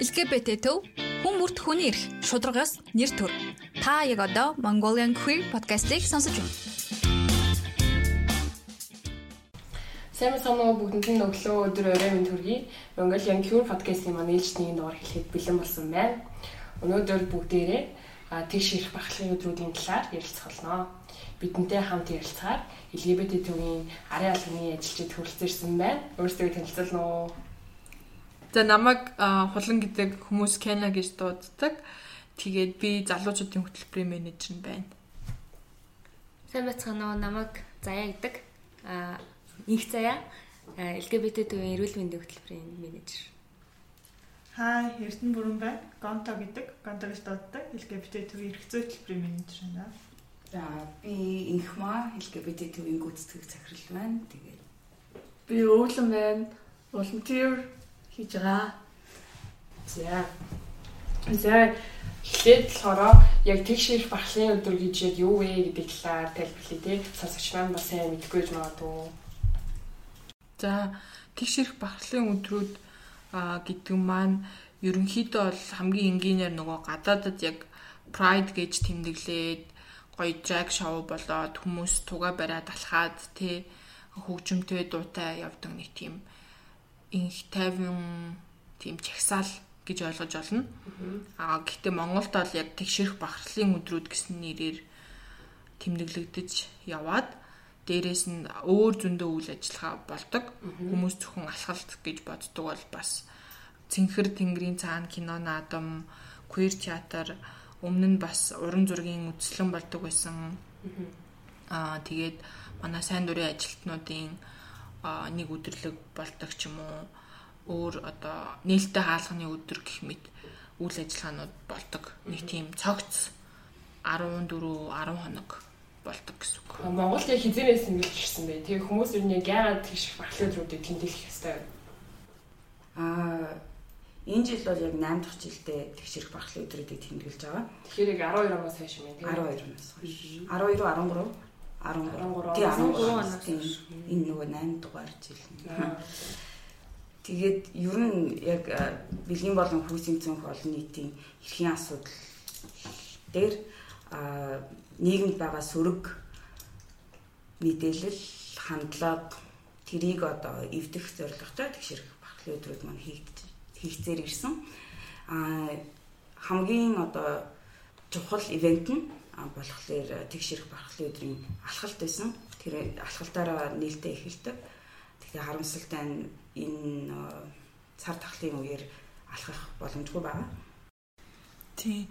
LGBT төв хүн бүрт хүний эрх, шударгаас нэр төр. Та яг одоо Mongolian Queer podcast-ийг сонсож байна. Сайн уу бүгдэнд нь өглөө өдөр орой минь төргий. Mongolian Queer podcast-ийн маань ээлжтний дугаар хэлэхэд бэлэн болсон байна. Өнөөдөр бүгдээрээ тэгш ирэх бахлын өдрүүдийн талаар ярилцах болно. Бидэнтэй хамт ярилцахаар LGBT төвийн арын албаны ажилчид хүрэлцээрсэн байна. Өөрсдөө танилцуулна уу? За намайг хулан гэдэг хүмүүс Кена гэж дууддаг. Тэгээд би залуучуудын хөтөлбөрийн менежер нь байна. Сайн байцгаана уу? Намайг Заяа гэдэг. Аа инх Заяа LGBT төвийн эрүүл мэндийн хөтөлбөрийн менежер. Хай, Эрдэнэ бүрэн байна. Гонто гэдэг. Гонто гэж дууддаг. LGBT төвийн эрх зүй хөтөлбөрийн менежер байна. За би инхма LGBT төвийн гүйцэтгэх захирал байна. Тэгээд би өвлөн байна. Волонтер хийж байгаа. За. За эхлээд болохоор яг тэгш ирэх бахлын өдөр гэж яг юу вэ гэдэг талаар тайлбарлая те. Сонсогч маань бас сайн мэдгүй гэж магадгүй. За тэгш ирэх бахлын өдрүүд гэдэг маань ерөнхийдөө бол хамгийн энгийнээр нөгөө гадаадад яг Pride гэж тэмдэглээд гоё drag show болоод хүмүүс туга бариад алхаад тий хөгжимтэй дуутай явдаг нэг тийм инх тайван тийм чагсаал гэж ойлгож олно. Аа гэхдээ Монголд бол яг тэгшэрх бахархлын өдрүүд гэсэн нэрээр тэмдэглэгдэж яваад дээрэс нь өөр зөндөө үйл ажиллагаа болдог. Хүмүүс зөвхөн алхалт гэж боддог бол бас Цэнхэр тэнгэрийн цаана кино наадам, queer театр өмнө нь бас уран зургийн үзэсгэлэн болдог байсан. Аа тэгээд манай сайн дурын ажилтнуудын нэг өдөрлөг болдог ч юм уу өөр одоо нээлттэй хаалганы өдөр гэх мэт үйл ажиллагаанууд болдог. Нэг тийм цогц 14 10 хоног болдог гэсэн үг. Монгол яг хизээрээс ингэж ирсэн бэ. Тэгээ хүмүүс ер нь яг яагаад тэгш өдрүүдийг тэмдэглэх ёстой вэ? Аа энэ жил бол яг 8 дахь жилдээ тэгшэрх бахлын өдрүүдийг тэмдэглэж байгаа. Тэгэхээр яг 12 оноос хойш юм тийм 12 оноос хойш. 12 13 13 тий 13 оноос энэ нөгөө 8 дугаар жил. Тэгээд ер нь яг бэлгийн болон хүүсийн цонх олон нийтийн эрхийн асуудал дээр нийгэмд байгаа сөрөг мэдээлэл хандлага тэрийг одоо эвдэх зорилготой тэгшэрх бахлын өдрүүд маань хийгцээр ирсэн. А хамгийн одоо чухал ивент нь болохоор тэгшэрх бархлын өдрийн алхалт байсан. Тэр алхалтаараа нээлттэй эхэлдэг. Тэгэхээр харамсалтай нь энэ цар тахлын үеэр алхах боломжгүй байгаа. Тийм.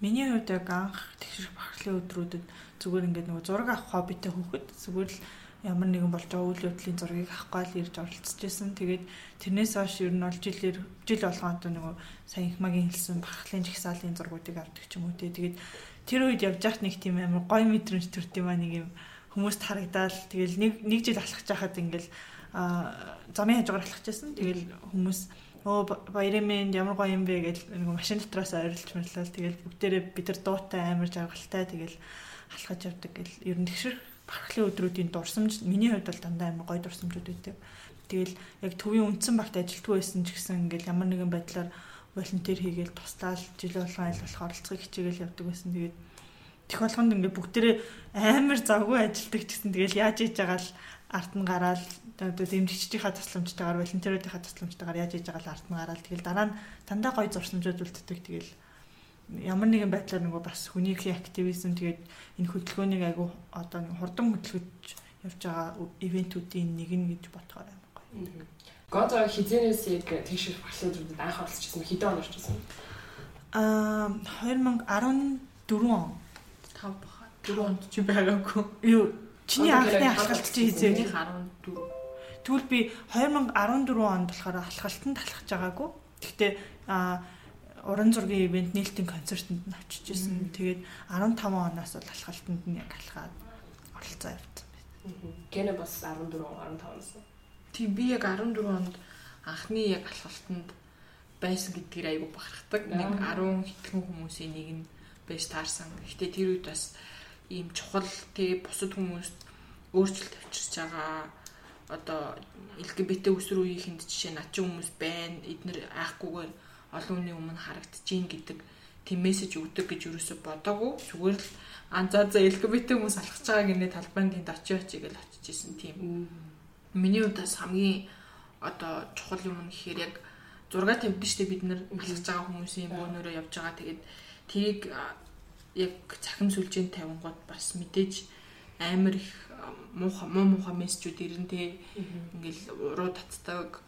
Миний хувьд яг анх тэгшэрх бархлын өдрүүдэд зүгээр ингээд нөгөө зураг авах хоббитэй хүүхэд зүгээр л ямар нэгэн болж байгаа үйл явдлын зургийг авахгүй л ирж оролцож байсан. Тэгээд тэрнээс хойш ер нь бол жилээр жил болгоон одоо нөгөө сая их магийн хэлсэн бархлын жигсаалын зургуудыг авдаг ч юм уу те. Тэгээд тэр үед явж байхад нэг тийм амар гой мэдрэмж төрт юм аа нэг юм хүмүүст харагдаал тэгэл нэг нэг жил алхаж байхад ингээл замын хажуугаар алхажсэн. Тэгэл хүмүүс оо баярын ямар гоё юм бэ гэж нэг машин дотроос ойрлж мэрлээ. Тэгэл бүгдээрээ бид нар дуутай амар жаргалтай тэгэл алхаж явдаг гэл ер нь тэгшэр бархлын өдрүүдийн дурсамж миний хувьд бол дандаа амар гоё дурсамжууд өгдөг. Тэгэл яг төвийн үндсэн багт ажилтгүй байсан ч гэсэн ингээл ямар нэгэн байдлаар волонтер хийгээл туслаад жил болгон айл болох оролцохыг хичээгээл явдаг байсан. Тэгээд тех болгонд ингээд бүгдээрээ амар завгүй ажилдаг гэсэн тэгэл яаж хийж байгаа л арт нь гараад одоо дэмжигчдийнхаа тусламжтайгаар волонтеруудынхаа тусламжтайгаар яаж хийж байгаа л арт нь гараад тэгэл дараа нь дандаа гоё зурсамжууд үлддэг тэгэл ямар нэгэн байдлаар нөгөө бас хүний эрхийн активизм тэгээд энэ хөдөлгөөнийг айгу одоо хурдан хөдөлгөж явж байгаа ивентүүдийн нэг нь гэж бодохоор байна гоё. Гото хизэнээс яг тэгш багшлуудад анх оролцсон хэдэн он орчихсон? Аа 2014 он 5 баха 4 онд чи байгаагүй. Юу чиний анхны алхалт чи хизээ 14. Тэгвэл би 2014 онд болохоор алхалтанд алхаж байгаагүй. Гэхдээ аа уран зургийн ивент нээлтийн концертанд нь очиж исэн. Тэгээд 15 оноос бол алхалтанд нь яг алхаад оролцоо явуулсан байсан. Гэнэ бас 14 15 оноос. Тийм би яг 14 онд анхны яг алхалтанд байсан гэдгээр айгүй бахархдаг. Нэг 10 хэдхэн хүмүүсийн нэг нь байж таарсан. Гэхдээ тэр үед бас ийм чухал тий бусад хүмүүст өөрчлөлт авчирч байгаа одоо LGBT өсвөр үеийнхэнд жишээ начин хүмүүс байна. Эднэр айхгүйгээр олон хүний өмнө харагдчихээн гэдэг тийм мессеж өгдөг гэж юусоо бодоагүй. Зүгээр л анзаа за LGBT хүмүүс алхаж байгаа гинэ талбайн тэнд очиж гэж очиж исэн тийм. Миний хувьд бас хамгийн одоо чухал юм нь гэхээр яг зураг тавьдаг штеп бид нар алхаж байгаа хүмүүсийн бөөнөрөө явж байгаа. Тэгээд тийг яг цахим сүлжээнд тавингууд бас мэдээж амар их муухай муу муухай мессежүүд ирэнтэй. Ингээл уруу татдаг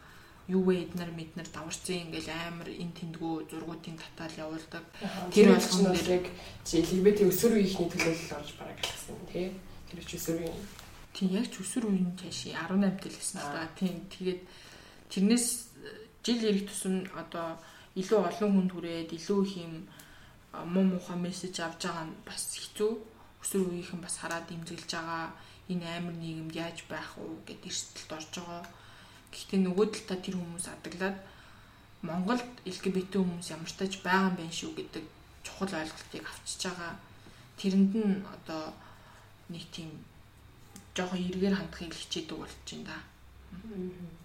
юу вэ эднэр мэднэр даварцсан ингээл амар эн тэндгүү зургуудын татаал явуулдаг. Тэр болгон дээр яг LGBT өсвөр үеийнхний төлөөлөл орж бараг гэсэн тий? Тэр ч өсвөр үеийн тийм яг ч өсвөр үеийн цааши 18 тэл гэсэн л да тийм тэгээд тэрнээс жил ирэх тусам одоо илүү олон хүнд хүрээд илүү их юм муу муухай мессеж авч байгаа нь бас хэцүү өсвөр үеийнхэн бас хараад дэмжиглэж байгаа энэ амар нийгэмд яаж байх уу гэд эрсдэлд орж байгаа. Гэхдээ нөгөө талдаа тэр хүмүүс адаглаад Монголд LGBT хүмүүс ямар тач байгаа юм байна шүү гэдэг чухал ойлголтыг авчиж байгаа. Тэрэнд нь одоо нэг тийм жоохон эргээр хандахыг хичээдэг болж байна да.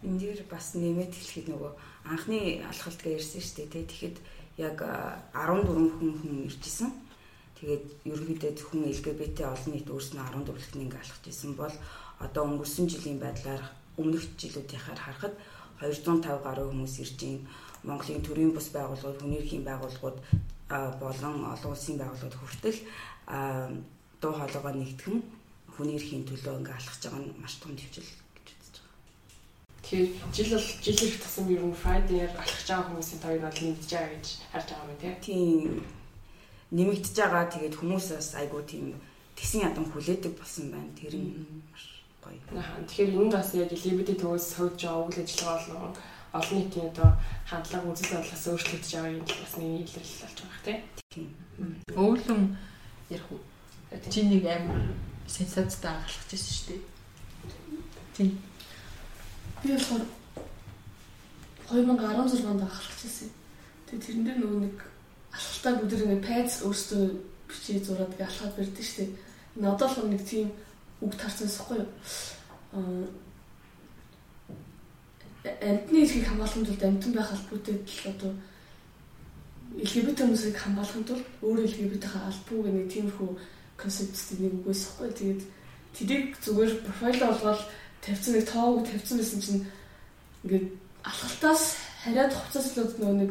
Энд дээр бас нэмээд хэлэхэд нөгөө анхны алхалт гэж ярьсан шүү дээ. Тэгэхэд яг 14 хүн хүн иржсэн Тэгээд ерөнхийдөө зөвхөн LGBT олон нийт өөрснөө 14 лхтны ингээ алхаж исэн бол одоо өнгөрсөн жилийн байдлаар өмнөх жилүүдийнхаар харахад 250 гаруй хүмүүс ирж ийн Монголын төрийн бус байгууллагууд, хүний эрхийн байгууллагууд болон олон улсын байгууллагууд хүртэл дуу хоолойгоо нэгтгэн хүний эрхийн төлөө ингээ алхаж байгаа нь маш том төвчл гэж үзэж байгаа. Тэгэхээр жил бол жил ирэх тусам ер нь Friday-аар алхаж байгаа хүмүүсийн тоог бол нэмж байгаа гэж харж байгаа юм тийм. Тийм нэмэгдэж байгаа. Тэгээд хүмүүс бас айгуу тийм тэсэн ядам хүлээдэг болсон байна. Тэр нь маш гоё. Аа тэгэхээр энэ бас яг LGBT төвөөс сольж байгаа үйл ажиллагаа болон олон нийтийн одоо хандлага үзэл бодлоос өөрчлөгдөж байгаа юм бас нэг илэрлэл болж байгаа тийм. Өвлөн ярих уу? Чи нэг амар сенсацтай агалах гэсэн шүү дээ. Тийм. Би болохоор 2016 онд агалах гэсэн. Тэгээ тэрэн дээр нөгөө нэг алхалтаа бүгд ингэ пайц өөртөө бичиж зураад ингэ алхаад барьдаг шүү дээ. Надад л нэг тийм үг тарсан байхгүй юу? Амтны эрхийг хамгаалахын тулд амтан байх албатай л одоо LGBT хүмүүсийг хамгаалахын тулд өөр албагүй гэх нэг тиймэрхүү концепттэй нэг үгээс ихгүй. Тэгээд тэдийг зүгээр профайл олгоод тавьсан нэг тоог тавьсан байсан чинь ингээд алхалтаас хараад хуцаас л нөгөө нэг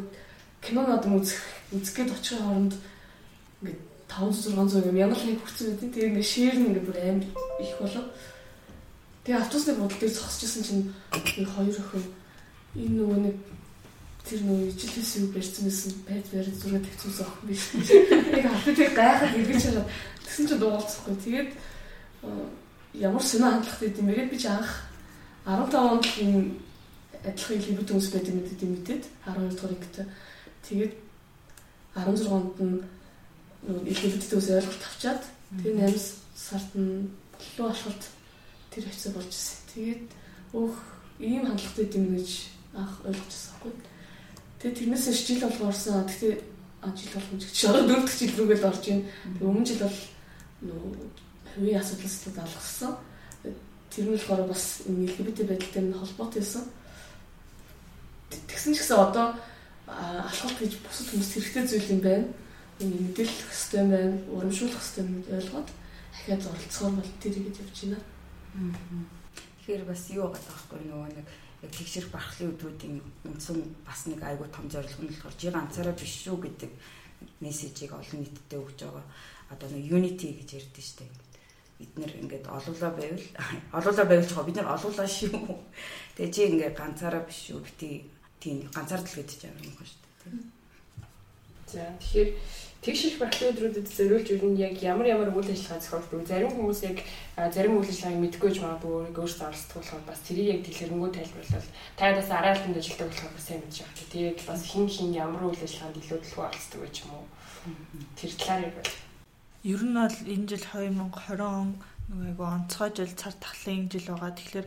кинонод үзэх үзгээд очих хооронд ингээд 500 600 юм янгал нэг хүрсэн үү. Тэгээ ингээд шеэр нь ингээд бүр амар их болоо. Тэгээ автобусны дээр зогсчихсан чинь нэг хоёр охин энэ нөгөө нэг тэр нөгөө ижилээс юу барьсан байсан байд барь зураг тавьчихсан охин биш. Яг автобусыг гайхаад эргэж чараад тэгсэн чинь дуугалцахгүй. Тэгээд ямар сонио хандлах гэдэг юм бэ? Би ч анх 15 онд энэ адилхан LGBT хүмүүс байдаг мэдээд мэдээд 12 дугаар ангид тэгээд 16-нд нь LGBT-ээс ойлголт авчаад тэгээ 8 сард нь луу болоход тэр хэвцээ болж ирсэн. Тэгээд өөх ийм хандлагатай юм гэж анх ойлгож байгаахгүй. Тэгээд тэрнээс жил болго орсон. А жил болгоомж гэж шороо дөрөвдөг жил рүүгээ л орж ийн. Тэгээд өмнө жил бол нөө хувийн асуудлаас л алгасан. Тэр нь болохоор бас LGBT байдалтай нь холбоотой байсан. Тэгсэн ч гэсэн одоо алхалт гэж бусад хүмүүст хэрэгтэй зүйл юм байна. Мэдээлэх хэрэгтэй юм байна, урамшуулах хэрэгтэй юм ойлгоод ахиад оролцохоор бол тэрийг явж байна. Тэгэхээр бас юу байгаа байхгүй нөгөө нэг тэгшэрх бархлын өдрүүдийн үндсэн бас нэг айгүй том зорилго нь болохоор жи ганцаараа биш шүү гэдэг мессежийг олон нийтэд өгч байгаа. Одоо нэг unity гэж ярьдэн штэ. Бид нэр ингээд олуулаа байвал олуулаа байвал чого бид нар олуулаа шүү. Тэгээ чи ингээд ганцаараа биш шүү бити тийм ганцаардл гэдэг юм байна дээ. За тэгэхээр тэгш их бархлын өдрүүдэд зориулж ер нь яг ямар ямар үйл ажиллагаа зохиолдог. Зарим хүмүүс яг зарим үйл ажиллагааг мэдгүй ч магадгүй өөрийгөө өөрсдөө оролцдог болохоор бас тэрийг яг дэлгэрэнгүй тайлбарлал та бас араалтанд ажилладаг болохоор бас сайн мэдж байгаа. Тэгээд бас хин хин ямар үйл ажиллагаанд илүү төлөв оролцдог гэж юм уу? Тэр талаар ярил. Ер нь бол энэ жил 2020 он нөгөө онцгой жил цар тахлын жил байгаа. Тэгэхээр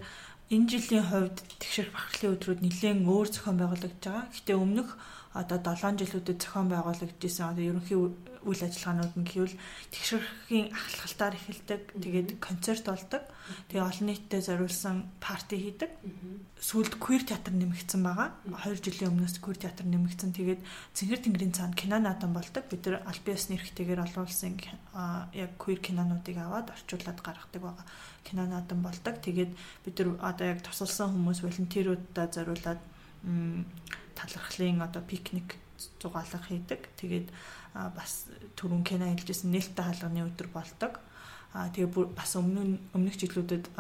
энэ жилийн хувьд тэгшэрх бахархлын өдрүүд нэлээд өөр зохион байгуулагдж байгаа. Гэхдээ өмнөх одоо 7 жилүүдэд зохион байгуулагдсан одоо ерөнхий үйл ажиллагаанууд нь гэвэл тэгшэрхийн ахлахалтаар эхэлдэг. Тэгээд концерт болдог. Тэгээ олон нийтэд зориулсан парти хийдэг. Сүүлд queer театр нэмэгдсэн байгаа. 2 жилийн өмнөөс queer театр нэмэгдсэн. Тэгээд Цэнхэр тэнгэрийн цаана кино наадам болдог. Бид нар аль биесны эрхтэйгээр олуулсан яг queer кинонуудыг аваад орчуулад гаргадаг байгаа. Кино наадам болдог. Тэгээд бид нар одоо яг тусалсан хүмүүс волонтеруудаа зориулаад талархлын одоо пикник зугаалга хийдэг. Тэгээд бас түрүүн кино хэлжсэн нээлттэй хаалганы өдөр болдог. Аа тэгээ бас өмнө өмнөх жилүүдэд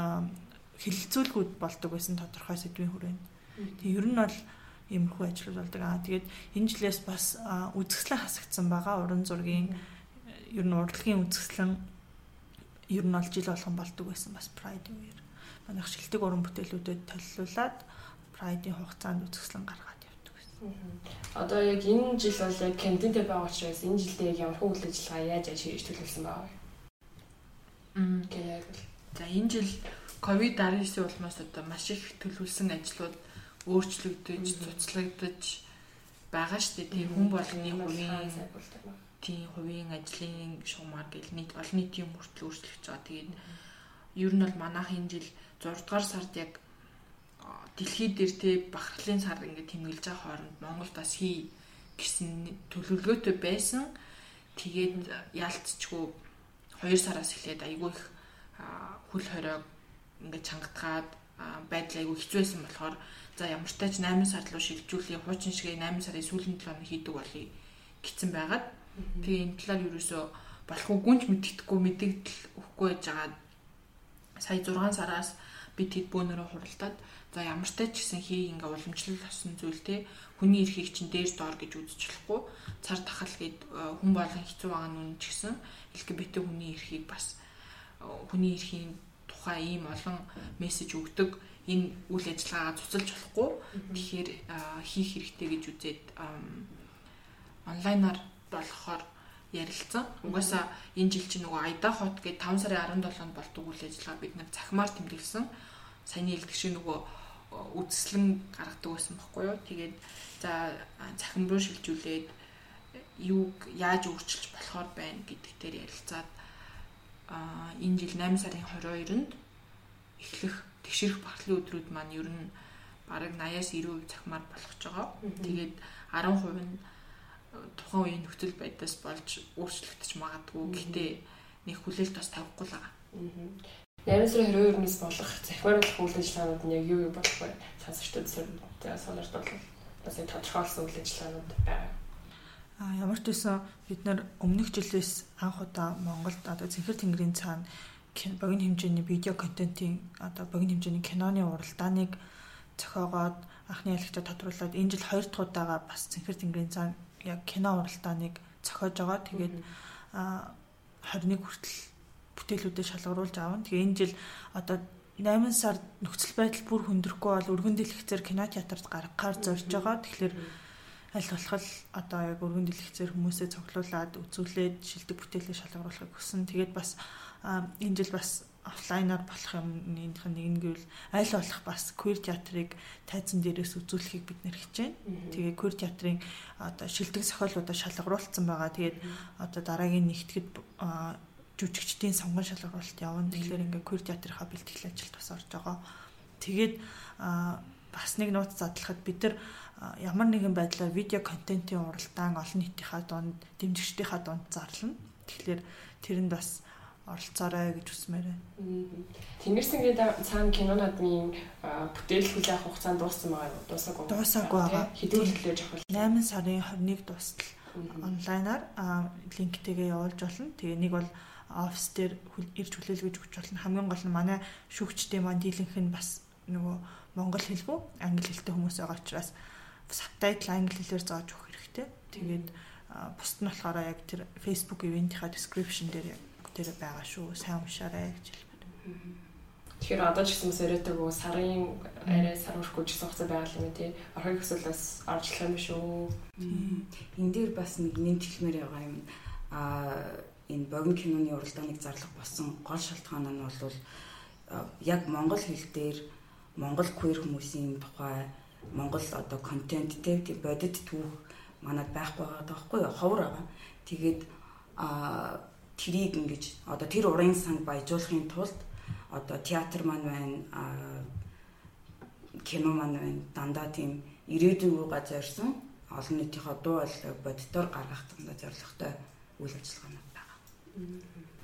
хилэлцүүлгүүд болдог байсан тодорхой сэдвийн хүрээнд. Тэгээ ер нь бол иймэрхүү ажил болдог. Аа тэгээд энэ жилээс бас үзэсгэлэн хасагдсан байгаа. Уран зургийн ер нь урлагийн үзэсгэлэн ер нь бол жил болгон болдог байсан бас Pride үеэр. Манайх шилдэг уран бүтээлүүдэд толилуулаад Pride-ийн хугацаанд үзэсгэлэн гаргаад Одоо яг энэ жил бол яг контенттэй байгаа учраас энэ жилдээ яг ямар хөө үйл ажиллагаа яаж яаж хийж төлөвлөсөн байгаа вэ? Мм л. За энэ жил ковид-19 улмаас одоо маш их төлөвлөсөн ажлууд өөрчлөгдөж, цуцлагдаж байгаа шүү дээ. Тийм хүн болгоны хувийн тийм хувийн ажлын шугамар гэл нийт олон нийтийн хүртэл өөрчлөгдөж байгаа. Тэгээд ер нь бол манайх энэ жил 6 дугаар сард яг дэлхий дээр те бахархлын сар ингээд тэмдэглэж байгаа хооронд Монголд бас хий гэсэн төлөвлөгөөтэй байсан. Тэгээд яалтчгүй 2 сараас эхлээд айгүй их хүл хориог ингээд чангатгаад байдал айгүй хэцүү байсан болохоор за ямар ч тач 8 сар руу шилжүүлээ хуучин шигээ 8 сарын сүүлийн 7 хоног хийдэг болъё гэсэн байгаад. Тэгээ энэ талаар ерөөсөө болох уу гүнж мэддэхгүй мэдэгдэл өгөхгүй байж байгаа. Сая 6 сараас бид хэд бөөнөрөө хуралдаад За ямар ч тач гэсэн хий ингээ уламжлал авсан зүйл те хүний эрхийг чинь дээр доор гэж үзэж болохгүй цар тахал гээд э, хүн болгон хэцүү байгаа нүн ч гэсэн LGBT хүний эрхийг бас э, хүний эрхийн тухай ийм олон мессеж өгдөг. Энэ үйл ажиллагаагаа цуцалж болохгүй. Тэгэхээр э, хийх хэрэгтэй гэж үзээд онлайнаар болохоор ярилцсан. Угаасаа энэ жил чинь нөгөө Айда хот гээд 5 сарын 17-нд болдог үйл ажиллагаа бид нар цахимаар тэмдэглэсэн. Саяны шиг нөгөө үдслэн гаргадаг байсан байхгүй юу. Тэгээд за цахим руу шилжүүлээд юуг яаж өөрчилж болохоор байна гэдэг дээр ярилцаад а энэ жил 8 сарын 22-нд эхлэх тэгшэрх багтлын өдрүүд маань ер нь бараг 80-аас 90% цахимаар болгож байгаа. Тэгээд 10% нь тухайн үеийн нөхцөл байдлаас болж өөрчлөгдөж магадгүй. Гэхдээ нэг хүлээлт бас тавихгүй л байгаа. 8 сарын 22-ноос болох захируулах үйл ажиллагаанууд нь яг юу юу болох вэ? Сонсогчдод сонирхол бол бас энэ тодорхойлсон үйл ажиллагаанууд байгаа. А ямар ч байсан бид нар өмнөх жилээс анх удаа Монголд одоо Цэнхэр тэнгэрийн цаана богино хэмжээний видео контентын одоо богино хэмжээний киноны уралдааныг зохиогоод анхны ялагчаа тодруулаад энэ жил хоёр дахь удаага бас Цэнхэр тэнгэрийн цаана яг кино уралдааныг зохиож байгаа. Тэгээд а 21 хүртэл бүтээлүүдэд шалгаруулж аавна. Тэгээ энэ жил одоо 8 сард нөхцөл байдал бүр хүндрэхгүй бол өргөн дэлгэцээр кино театрт гаргахаар зорж байгаа. Тэгэхээр аль болох одоо яг өргөн дэлгэцээр хүмүүсээ цуглуулад үзүүлээд шилдэг бүтээлээ шалгаруулахыг хүсэн. Тэгээд бас энэ жил бас офлайнаар болох юмных нэг нь гэвэл аль болох бас queer театрыг тайзан дээрээс үзүүлэхийг бид нэр хичээнэ. Тэгээ queer театрын одоо шилдэг зохиолуудаа шалгаруулсан байгаа. Тэгээд одоо дараагийн нэгтгэд жүжигчдийн сонгон шалгаруулалт явна. Тэгэхээр ингээ queer театрынхаа бэлтгэл ажилд бас орж байгаа. Тэгээд бас нэг нууц задлахад бид нар ямар нэгэн байдлаар видео контентын уралдаан олон нийтийнхаа дунд дэмжигчдийнхаа дунд зарлана. Тэгэхээр тэр нь бас оролцоорой гэж үсмээр байна. Тэнгэрсэнгийн цаана кино наадмын бүтээл хүлээх хугацаанд дууссан байгаа юу? Дуусаагүй. Дуусаагүй байгаа. Хэдэн өдрөөр жахвал 8 сарын 21 дуустал онлайнаар линктэйгээ явуулж болно. Тэгээ нэг бол офис дээр ирж хүлээлгэж өгч болно. Хамгийн гол нь манай шүүгчдийн маань дийлэнх нь бас нөгөө монгол хэлгүй англи хэлтэй хүмүүс байгаа учраас сабтайтл англи хэлээр зааж өгөх хэрэгтэй. Тэгээд бусд нь болохоор яг тэр Facebook ивентийнхаа description дээр тэр байгаа шүү. Сайн уншаарай гэж хэлмээр. Тэгэхээр одоо ч гэсэн сэрэдэг үү сарын арай сар өрөхгүй ч гэсэн хугацаа байгаа юм тий. Орхиг өсөл бас оржлох юм шүү. Энд дээр бас нэг нэмжлэмээр байгаа юм. Аа энэ богино киноны уралдааныг зарлах болсон гол шалтгаан нь бол яг монгол хэл дээр монгол queer хүмүүсийн тухай монгол одоо контент те бодит түүх манад байхгүй байгаа даахгүй ховор байгаа. Тэгээд а тэрийг ингэж одоо тэр урын санг баяжуулахын тулд одоо театр маань байна кино маань байна дандаа тийм ирээдүйн рүү газарсан олон нийтийнхээ дуу хоолойг боддоор гаргах дандаа зорилготой үйл ажиллагаанууд байгаа.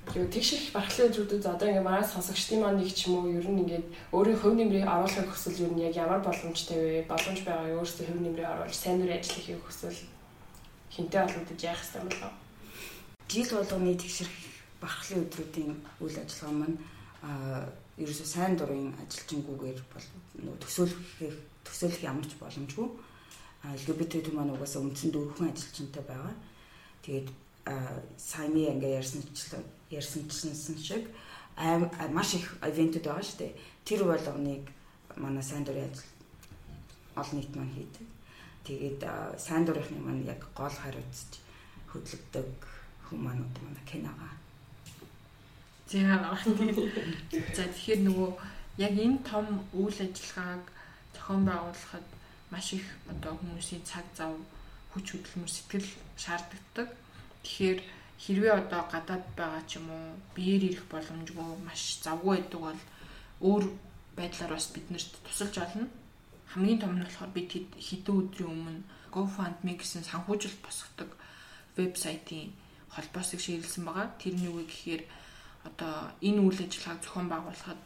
Тэгээ тэгших бархлын өдрүүдэд одоо ингээ манай сонсогчдын маань нэг ч юм уу ер нь ингээд өөрийн хувь нэмрийг оруулахыг хүсвэл ер нь яг ямар боломжтой вэ? Боломж байгаа юу? Өөрсдөө хувь нэмрийг оруулж сайн дүр ажиллахыг хүсвэл хинтээ холбогдож яах хэрэгтэй юм болов? Жил болгоны тэгших бархлын өдрүүдийн үйл ажиллагаа маань а ерөөсөө сайн дурын ажилчингүүгээр бол төсөөлөх төсөөлөх ямар ч боломжгүй. LGBT төв маань угаасаа үндсэндээ өвхөн ажилчинтай байгаа. Тэгээд саяны ингээ ярьсанчлан ярьсанчлан шиг маш их ивентэд байгаа шүү дээ. Тэр болгоныг манай сайн дурын ажил олон нийт маань хийдэг. Тэгээд сайн дурынхны маань яг гол хариуцж хөдөлгдөг хүмүүс манай киногаа. За за тэгэхээр нөгөө яг энэ том үйл ажиллагааг зохион байгуулахад маш их одоо хүмүүсийн цаг зав хүч хөдөлмөр сэтгэл шаарддаг. Тэгэхээр хэрвээ одоо гадаад байгаа ч юм уу биеэр ирэх боломжгүй маш завгүй байдаг бол өөр байдлаар бас биднэрт тусалж олно. Хамгийн том нь болохоор бид хэдэн өдрийн өмнө GoFundMe гэсэн санхүүжилт босгодог вебсайтын холбоосыг шийдэлсэн байгаа. Тэрний үе гэхээр одоо энэ үйл ажиллагааг зохион байгуулахад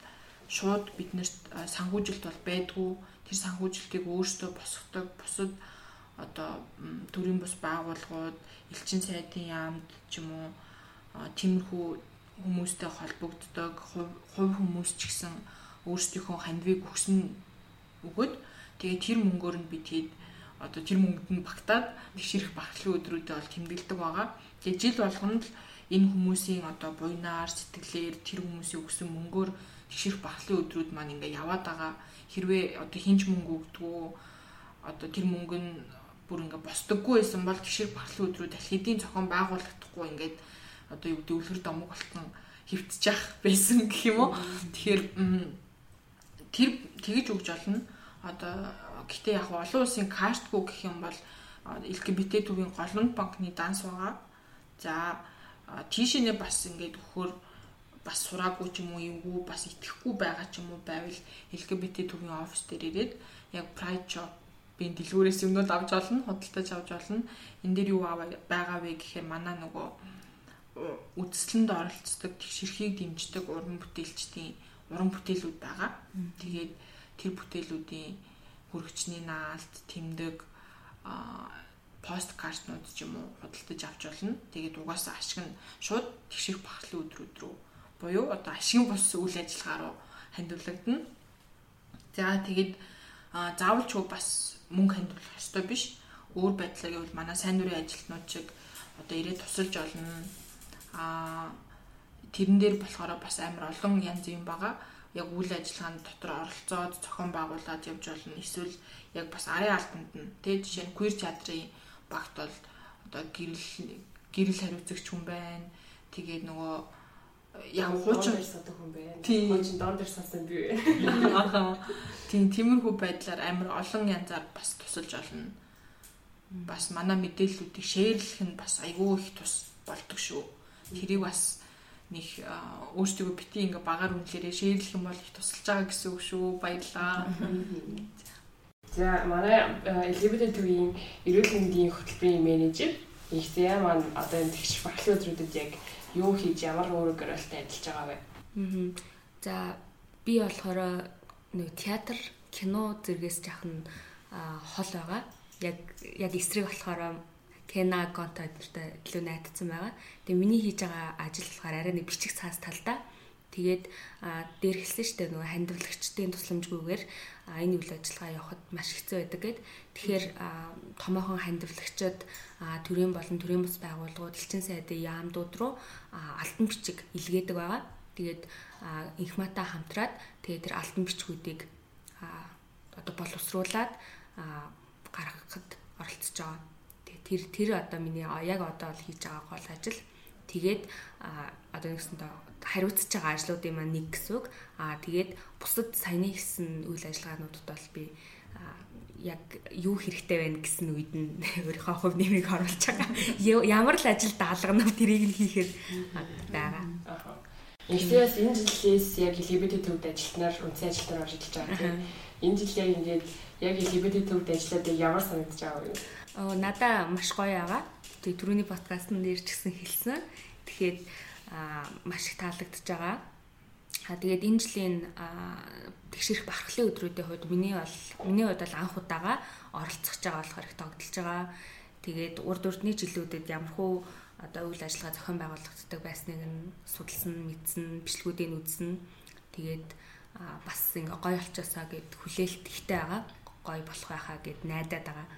шууд биднэрт санхүүжилт бол байдгүй. Тэр санхүүжилтийг өөрсдөө босгодог. Бусад одоо төрийн бус байгууллагууд элчин сайдын яамд ч юм уу тиймэрхүү хүмүүстэй холбогддог хувь хүмүүс ч гэсэн өөрсдийнхөө хандвийг өгсөн өгöd тэгээ тэр мөнгөөр нь бид хэд одоо тэр мөнгөд нь багтаад тэгшэрх багтлын өдрүүдэд бол тэмдэглэдэг байгаа. Тэгээ жил болгоно л энэ хүмүүсийн одоо буйнаар сэтгэлээр тэр хүмүүсийн өгсөн мөнгөөр тэгшэрх багтлын өдрүүд маань ингээ яваад байгаа. Хэрвээ одоо хинч мөнгө өгдөгөө одоо тэр мөнгө нь бүр ингээ босдоггүй байсан бол гişэр баглын өдрүүд аль хэдийн зохион байгуулагдахгүй ингээд одоо юу гэдэг үлгэр домог болтон хөвтчих байсан гэх юм уу. Тэгэхээр тэр тэгэж өгж олно. Одоо гэтээ яг олон улсын картгүй гэх юм бол LGBT төвийн голомт банкны данс байгаа. За тийшээ бас ингээд өгөхөр бас сураагүй ч юм уу эвгүй бас итгэхгүй байгаа ч юм уу байвал LGBT төвийн офис дээр ирээд яг pride shop би дэлгүүрээс юмнууд авч олно, худалдаж авч олно. Энд дээр юу байгаа вэ гэхээр манай нөгөө үдслэнд оролцдог тэгшэрхийг дэмждэг уран бүтээлчдийн уран бүтээлүүд байгаа. Тэгээд тэр бүтээлүүдийн хүрэгчний наалт, тэмдэг, посткартнууд ч юм уу худалдаж авч олно. Тэгээд угаасаа ашиг нь шууд тэгшэрх бахлын өдрүүд рүү буюу одоо ашигын бус үйл ажиллагаа руу хандивлагдана. За тэгээд заавал ч бас мөнгө хандуулах ёстой биш. Өөр байдлаар гэвэл манай сайн дурын ажилтнууд чиг одоо ирээд тусалж олно. Аа тэрэн дээр болохоор бас амар олон янз юм байгаа. Яг үйл ажиллагаанд дотор оролцоод зохион байгуулад явж болно. Эсвэл яг бас арын албанд нь тэг жишээ нь queer театрын багт бол одоо гэрэл гэрэл хариуцагч хүн байна. Тэгээд нөгөө яг хуучин садаг хүн байна. Хуучин доор дээр сасан би. Тийм тиймэрхүү байдлаар амар олон янзаар бас тусалж олно. Бас манай мэдээллүүдийг шеэрлэх нь бас айгүй их тус болдог шүү. Тэрийг бас нэг өөрсдөө бити ингээ багаар үнэлээрээ шеэрлэх юм бол их тусалж байгаа гэсэн үг шүү. Баярлаа. За манай LGBT төвийн эрүүл мэндийн хөтөлбөрийн менежер ихтэй маань одоо энэ тэгш баглын өдрүүдэд яг юу хийж ямар үүрэг гэрэлтэй ажиллаж байгаа вэ? Аа. За би болохоор нэг театр, кино зэрэгс жахан хол байгаа. Яг яг эсрэг болохоор Кена контенттай илүү найдсан байгаа. Тэгээ миний хийж байгаа ажил болохоор арай нэг бичих цаас талдаа. Тэгээд дээр хэлсэн шүү дээ нөгөө хандивлагчдын тусламжгүйгээр энэ үйл ажиллагаа явахад маш хэцүү байдаг гэд. Тэгэхээр томоохон хандивлагчид төрийн болон төрийн бус байгууллагууд элчин сайдын яамдууд руу алтан бичиг илгээдэг байгаа. Тэгээд инх мата хамтраад тэгээд тэр алтан бичгүүдийг одоо боловсруулад гаргахад оролцож байгаа. Тэгээд тэр тэр одоо миний яг одоо л хийж байгаа гол ажил. Тэгээд одоо нэгсэндээ хариуцж байгаа ажлуудын маань нэг гэсэн үг. Аа тэгээд бусад саяны хийсэн үйл ажиллагаануудад бол би яг юу хэрэгтэй байна гэсэн үед нь өөрийнхөө хувь нэмийг оруулж байгаа. Ямар л ажил даалгана тэрийг нь хийхээр байгаа. Институтс энэ жилээс яг LGBT төвд ажилтнаар үнсэн ажилтнаар орж ажиллаж байгаа тийм. Энэ жил яг ингээд яг LGBT төвд ажиллаад ямар санагдаж байгаа вэ? Оо надаа маш гоё байгаа. Тэгээ түрүүний подкастт нэр ч гэсэн хэлсэн. Тэгэхээр маш их таалагдж байгаа. А тэгээд энэ жилийн тэгшэрх бархлын өдрүүдийн хувьд миний бол миний хувьд бол анх удаага оролцож байгаа болохоор их тогтолж байгаа. Тэгээд урд урдны жилүүдэд ямархуу одоо үйл ажиллагаа зохион байгуулагддаг байсныг нь судалсан, мэдсэн, бичлэгүүдийг үзсэн. Тэгээд бас ингээ гоё болчоосаа гэд хүлээлт ихтэй байгаа. Гоё болох байхаа гэд найдаад байгаа.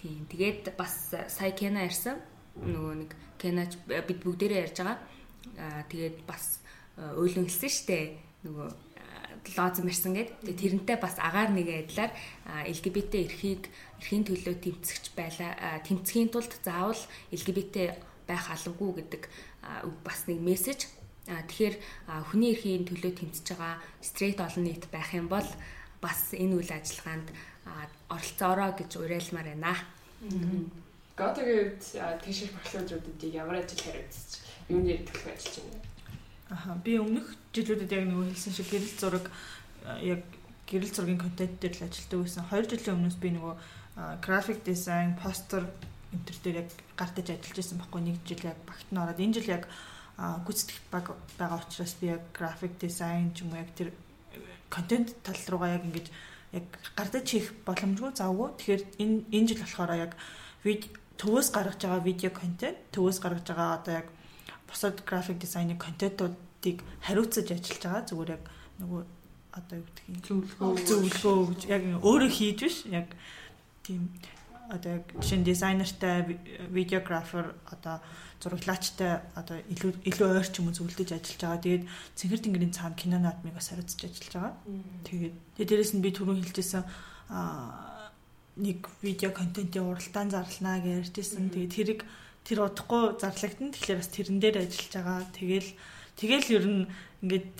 Тийм. Тэгээд бас сая Кена ярьсан. Нөгөө нэг Кенач бид бүгдээрээ ярьж байгаа. Аа тэгээд бас өөлөн хэлсэн штэ нөгөө лозм ирсэн гэд. Тэгээ тэрнтэй бас агаар нэг айдлаар LGBT эрхийг эрхийн төлөө тэмцэгч байлаа. Тэмцэхийн тулд заавал LGBT байх албагүй гэдэг бас нэг мессеж. Тэгэхээр хүний эрхийн төлөө тэмцэж байгаа стрейт олон нийт байх юм бол бас энэ үйл ажиллагаанд оролцоороо гэж уриалмаар байна. Готогийн тийшэр багшлуудуудыг ямар ажил хариуцж юунд ярьдаг ажиллаж байна? Аха би өмнөх жилүүдэд яг нөгөө хэлсэн шиг гэрэл зураг яг гэрэл зургийн контент дээр л ажилладаг байсан. 2 жилийн өмнөөс би нөгөө график дизайн, постэр энэ төр дээр яг гартаж ажиллаж байсан байхгүй нэг жил яг багт нь ороод энэ жил яг гүйцэтгэх баг байгаа учраас би яг график дизайн ч юм уу яг тэр контент тал руугаа яг ингэж яг гардаж хийх боломжгүй завгүй. Тэгэхээр энэ энэ жил болохоор яг вид төвөөс гаргаж байгаа видео контент, төвөөс гаргаж байгаа одоо яг бусад график дизайны контентуудыг хариуцаж ажиллаж байгаа. Зүгээр яг нөгөө одоо юу гэдэг юм зөвлөгөө зөвлөгөө гэж яг өөрөө хийж биш яг тийм одоо яг жишээ дизайнертай видеографер одоо зураглаачтай одоо илүү илүү ойр ч юм уу зөвлөж ажиллаж байгаа. Тэгээд цэнхэр тэнгэрийн цаана кино наадмыг бас хариуцж ажиллаж байгаа. Тэгээд тэгээд дээрэс нь би түрүүн хэлжсэн аа нэг видео контентын уралдаан зарлнаа гэж ярьжсэн. Тэгээд тэрийг тэр удахгүй зарлагдана. Тэгэхээр бас тэрэн дээр ажиллаж байгаа. Тэгэл тэгэл ер нь ингээд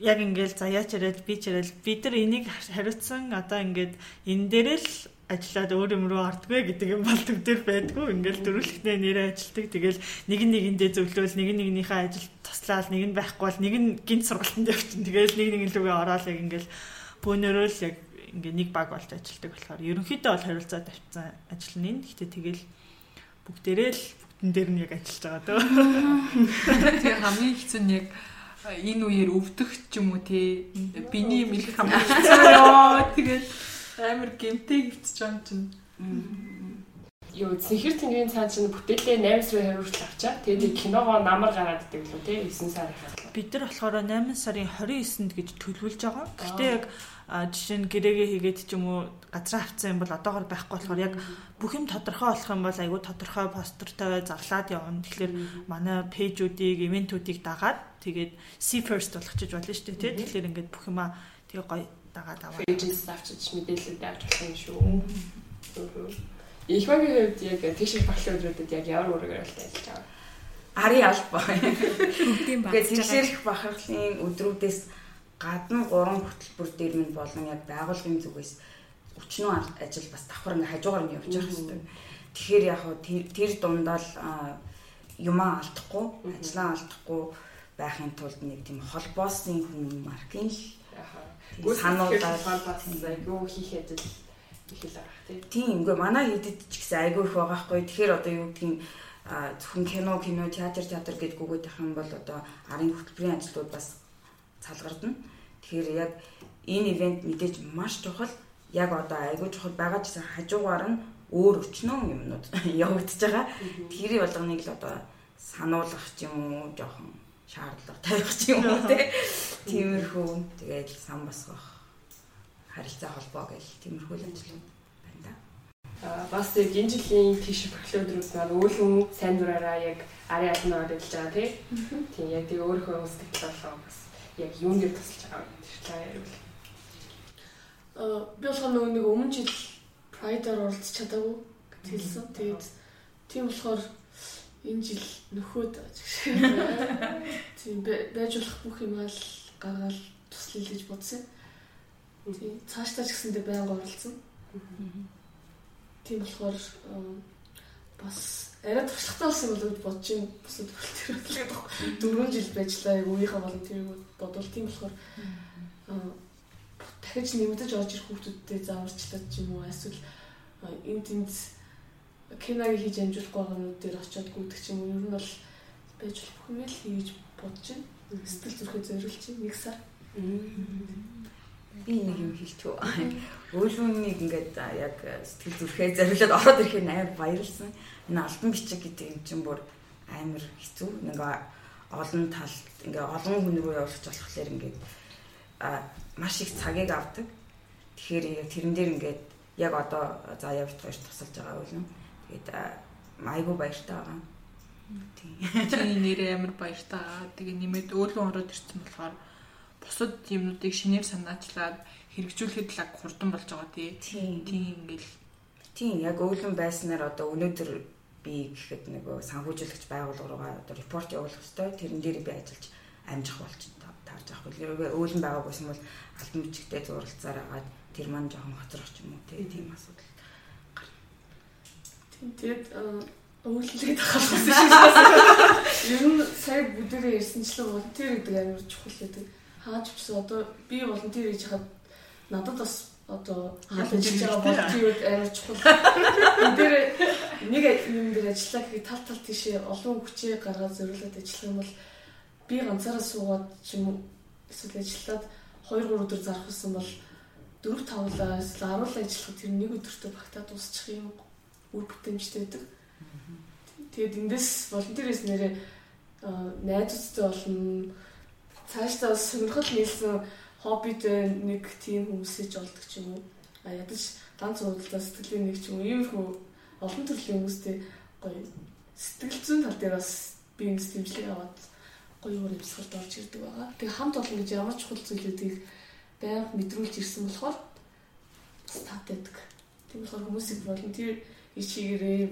яг ингээд заяач яриад би ч яриад бид нар энийг хариуцсан одоо ингээд энэ дээрээ л ажиллаад өөр юм руу ортгүй гэдэг юм бол төвдөр байдгүй ингээл дөрвөлхтний нэрээ ажилтдаг тэгэл нэг нь нэгэндээ зөвлөөл нэг нь нэгнийхээ ажил туслаад нэг нь байхгүй бол нэг нь гинт сургалтанд явчихна тэгэл нэг нэг лүгээ ороод яг ингээл бөөнөрөө л яг ингээ нэг баг болж ажилтдаг болохоор ерөнхийдөө бол хариуцаад тавьсан ажил нь гэхдээ тэгэл бүгдээрээ л бүгдэн дээр нь яг ажиллаж байгаа дөө. Тэгээ хамгийн хэцүү нь яг энэ үеэр өвдөх ч юм уу тий биний мэлх хамгийн хэцүү ёо тэгээд амар гэмтэй хөвтөж байгаа чинь юу цэнхэр тэнгэрийн цаан чинь бүтээлээ 8 сарын 20 хүртэл авчаа. Тэгээд киногоо намар гараад идэг лөө тий 9 сарын хаалга. Бид нар болохоор 8 сарын 29-нд гэж төлөвлөж байгаа. Гэхдээ яг жишээ нь гэрээгээ хийгээд ч юм уу газраа авцсан юм бол одоогор байхгүй болохоор яг бүх юм тодорхой болох юм бол айгүй тодорхой постертай зарлаад явна. Тэгэхээр манай пэйжүүдийг, ивентүүдийг дагаад тэгээд see first болгочих болно шүү дээ. Тэгэхээр ингээд бүх юмаа тэгээ гоё дагаад аваа. Пэйжээс авчиж мэдээлэлд авч болох юм шүү. Их багийн хувьд яг тийш баглын өдрүүдэд яг ямар үүргээр ажиллаж байгаа? Ари алба. Бүгдийн баг. Тэгээд тийшэрх бахархлын өдрүүдээс гадна гурван хөтөлбөр дээр минь болон яг байгуулгын зүгээс өчнөө ажил бас давхар ингээ хажуугаар нь явж байгаа хэрэгтэй. Тэгэхээр яг тэр дундаа л юмаа алдахгүй, ажлаа алдахгүй байхын тулд нэг тийм холбоосын хүн маркийн л сануулаад айгүй хийх ажил их л байгаа тийм. Үгүй манай хийдэд ч гэсэн айгүй их байгаа хгүй. Тэгэхээр одоо юу гэдгийг зөвхөн кино, кино, театр, театр гэж гүгээд байх юм бол одоо арын хөтөлбөрийн ажлууд бас салгардна. Тэгэхээр яг энэ ивент мэдээж маш чухал. Яг одоо айгүй чухал байгаа гэсэн хажуугаар нь өөр өчнөө юмнууд явагдаж байгаа. Тэрийг болгоныг л одоо сануулгах ч юм уу жоохон шаардлага тавих ч юм уу тиймэрхүү тэгээд сан босгох харилцаа холбоо гэл тиймэрхүү л ажил байна да. Аа бас яг энэ жилийн тийш өдрүүд маань өөлгөн сайн дураараа яг ари алнаа ажиллаж байгаа тий. Тийм яг тийм өөрийнхөө сэтгэл болоо бас яг юун дээр тусалж байгаа юм тэрчлээ ярил. Аа би болохоор нөгөө нэг өмнө жил Pride-аар оролцож чадаагүй хэлсэн. Тэгээд тийм болохоор энэ жил нөхөд тийм байж болох бүх юмаа л гаргаал туслая гэж бодсон. Тийм цаашдаа ч гэсэндээ байнга оролцсон. Тийм болохоор бас арай туршлагатай болсон юм болов бодож ин бусад бүрэлдэхүүн дөрвөн жил байжлаа. Яг үеийнхээ волонтерийг бодвол тийм болохоор дахиж нэмэгдэж орж ирэх хүмүүстэй зааварчлаад ч юм уу эсвэл энэ тэнд киног хийж амжуулахгүй байгаанууд дээр очиод гүйдэг ч юм уу ер нь бол байж болох юм л хийж бодож байна. Сэтгэл зүрхээ зориулж нэг сар. Би нэг юм хэлчихв. Өөлүүнийг ингээд яг сэтгэл зүрхээ зориулаад ороод ирэхэд амар баярлсан. Энэ альбан бичиг гэдэг юм чинь бүр амар хэцүү. Нэг олон тал ингээ олон хүн рүү явуулах болохоор ингээд маш их цагийг авдаг. Тэгэхээр тэрэн дээр ингээд яг одоо за явж хоёр тусалж байгаа үл юм. Тэгээд айгу баяртай байгаа. Тийм. Чиний нэрээ амар баяртай. Тэгээ нэмээд өөлөн ороод ирсэн болохоор бусад юмнуудыг шинээр санаачлаад хэрэгжүүлэхэд л хурдан болж байгаа тий. Тийм ингээл. Тийм яг өөлөн байснаар одоо өнөөдөр би гэхэд нөгөө санхүүжүүлэгч байгууллагаараа одоо репорт явуулах хэрэгтэй. Тэрэн дээр би ажиллаж амжих болчихсон таарж авах. Өөлөн байгаагүй юм бол альбом бичгтээ зуралцаар агаад тэр маань жоохон хоцрох ч юм уу тийм асуудал Тэгээд өвлөлийг дахалсан шиг ер нь сая бүдэрээ ярьсанчлан волонтер гэдэг амар чухал гэдэг. Хаач ч одоо би волонтер хийж хаад надад бас одоо ажиллаж байгаа волонтерүүд амар чухал. Энд дээр нэг юм дээр ажиллаа гэхэд тал тал тийшээ олон хүчээ гаргаад зориулаад ажиллах юм бол би ганцаараа суугаад ч юм уу эсвэл ажиллаад 2 3 өдөр зарах гэсэн бол 4 5лаа эсвэл 10 ажиллах тэр нэг өдөртөө багтаа дуусчих юм үр бүтээмжтэй байдаг. Тэгээд эндээс волонтерээс нэрээ найзуудтай болно. Цаашдаа сонирхол нийлсэн хоббитэй нэг тийм хүмүүсэж олдог ч юм уу. А ядаж ганц удаа сэтгэлийн нэг ч юм уу иймэрхүү олон төрлийн хүмүүстэй гоё сэтгэл зүйн тал дээр бас би энэ сэтгэлжлэг аваад гоё өөр юмсгалд орж ирдэг байгаа. Тэгээ хамт олон гэж ямар чухал зүйлүүдийг байнга мэдрүүлж ирсэн болохоор бас таатайдаг. Тийм болохоор хүмүүсийг волонтер ичигээрээ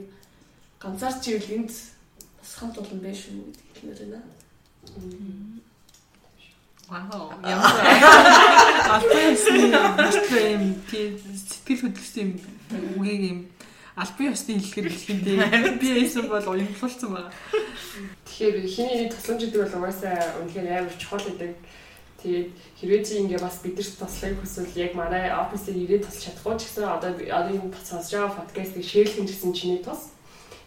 ганцаар чи ивэл энд бас хамт олон байх шүү гэдэг хэлмээр байна. Вау. Ямар албан ёсны юм тийм сэтгэл хөдлөсөн юм үгийг юм албан ёсны хэлэхээр хэлэхдээ би эйсэн бол уянгалцсан байгаа. Тэгэхээр хиний тусламж гэдэг бол угаасаа үнэхээр амар чухал гэдэг. Тэгээд хэрвээ чи ингээ бас бидэрт туслахыг хүсвэл яг манай офисыг ирээд туслах чадахгүй ч гэсэн одоо одоо энэ сонсож байгаа подкастыг шеэрлэх гэсэн чиний тус.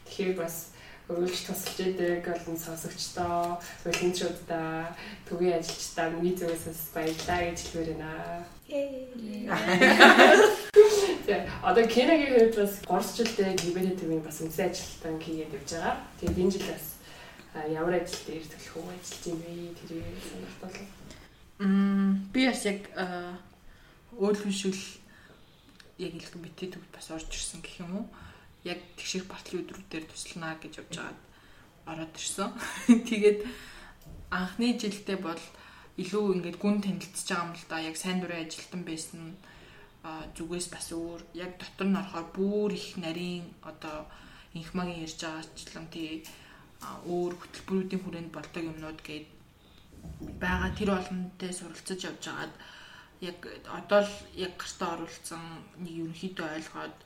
Тэгэхээр бас өргөлж тусалж идэг олон сонсогчдоо, волонтеруудаа, төвийн ажилчдаа миний зүгээс баярлалаа гэж хэлмээр байна. Тэгээ одоо Кенагийн хувьд бас горсчлтэй гибэний төвийн бас үнсэн ажилтан хийгээд явж байгаа. Тэгээд энэ жил бас ямар ажил дээр төлөх үү ажиллаж юм бэ? Тэрийг сонирхолтой Мм би бас яг өөлгөн шиг л яг илхэн битээ төвд бас орж ирсэн гэх юм уу. Яг тэгших бартлын өдрүүдээр туслана гэж явж байгаад ороод ирсэн. Тэгээд анхны жилдээ бол илүү ингээд гүн танилцж байгаа юм л да. Яг сайн дурын ажилтан байсан зүгээс бас өөр. Яг дотор нь орохоор бүр их нарийн одоо инхмагийн ярьж байгаачлан тий өөр хөтөлбөрүүдийн хүрээнд болдог юмнууд гээд байгаа тэр олонтой суралцаж явж байгаад яг одоо л яг гартаа оруулсан нэг ерөнхийдөө ойлгоод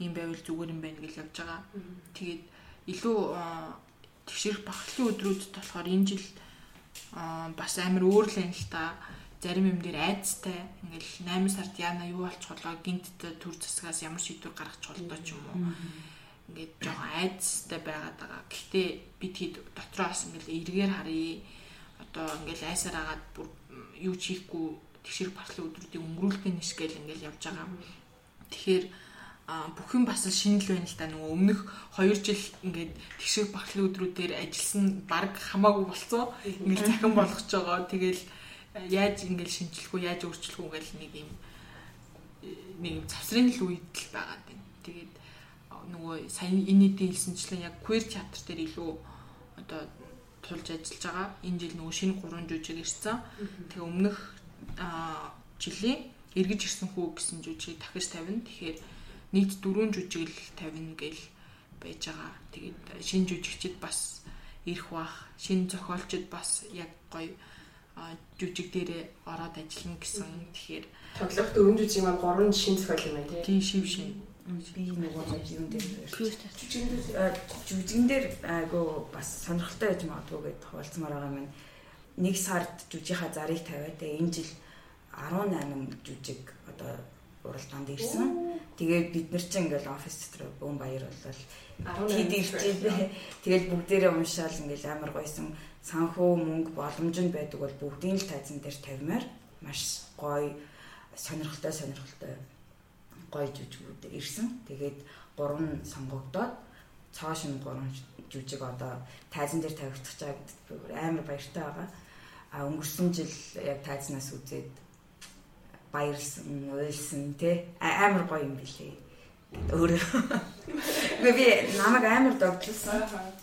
ийм байвал зүгээр юм байна гэж явж байгаа. Тэгээд илүү тэгшэрх багшлын өдрүүдэд болохоор энэ жил бас амар өөр л юм л та. Зарим юм дээр айцтай. Ингээл 8 сард яана юу болчих болоо гинт төр засгаас ямар шийдвэр гаргачих болоо ч юм уу. Ингээд жоохон айцтай байгаад байгаа. Гэхдээ бид хэд дотроос ингээл эргээр харъя. Одоо ингээл айсаар агаад бүр юу хийхгүй тэгшэр бартлын өдрүүдийг өнгөрүүлдэг нь шгээл ингээл явж байгаа. Тэгэхээр бүх юм бас шинэл байна л да нөгөө өмнөх 2 жил ингээд тэгшэр бартлын өдрүүдээр ажилласан баг хамаагүй болцсон. Ингээл захин болгож байгаа. Тэгэл яаж ингээл шинжлэх үү, яаж өөрчлөх үү гэл нэг юм нэг юм завсрын л үед л байгаа юм. Тэгээд нөгөө сайн энэ дийлсэнчлэн яг queer театр дээр илүү одоо тулж ажиллаж байгаа. Энэ жил нөгөө шинэ 3 жүжиг ирсэн. Тэгээ өмнөх жилийн эргэж ирсэн хүү гэсэн жүжиг дахиж тавина. Тэгэхээр нийт 4 жүжиг л тавина гэл байж байгаа. Тэгээд шинэ жүжигчд бас ирэх бах, шинэ зохиолчд бас яг гоё жүжиг дээрээ ороод ажиллана гэсэн. Тэгэхээр тоглох дөрвөн жүжиг маань гурван шин зохиол юм байна тийм тий. шив шин. би нөгөө юм дээр жүжигэн дээр айгу бас сонирхолтой байж магадгүй гэд хуваалцмаар байгаа юм. Нэг сард жүжигийнхаа зарыг тавиад энэ жил 18 жүжиг одоо уралдаанд ирсэн. Тэгээд бид нар чинь ингээл офис дотор бөөн баяр болол хэд ирчээ. Тэгэл бүгдээрээ уншаал ингээл амар гойсон санхүү мөнгө боломж нь байдаг бол бүгдийн л тайзан дээр тавимаар маш гоё сонирхолтой сонирхолтой гоё жүжигүүд ирсэн. Тэгээд гурван сонгогдоод цоо шин гурван жүжиг одоо тайзан дээр тавигдчих чагаад амар баяртай байгаа. А өнгөрсөн жил яг тайзнаас үзээд баярлсан, уйлсан тий амар гоё юм билээ. Өөрөө. Би намайг амар догтлсон.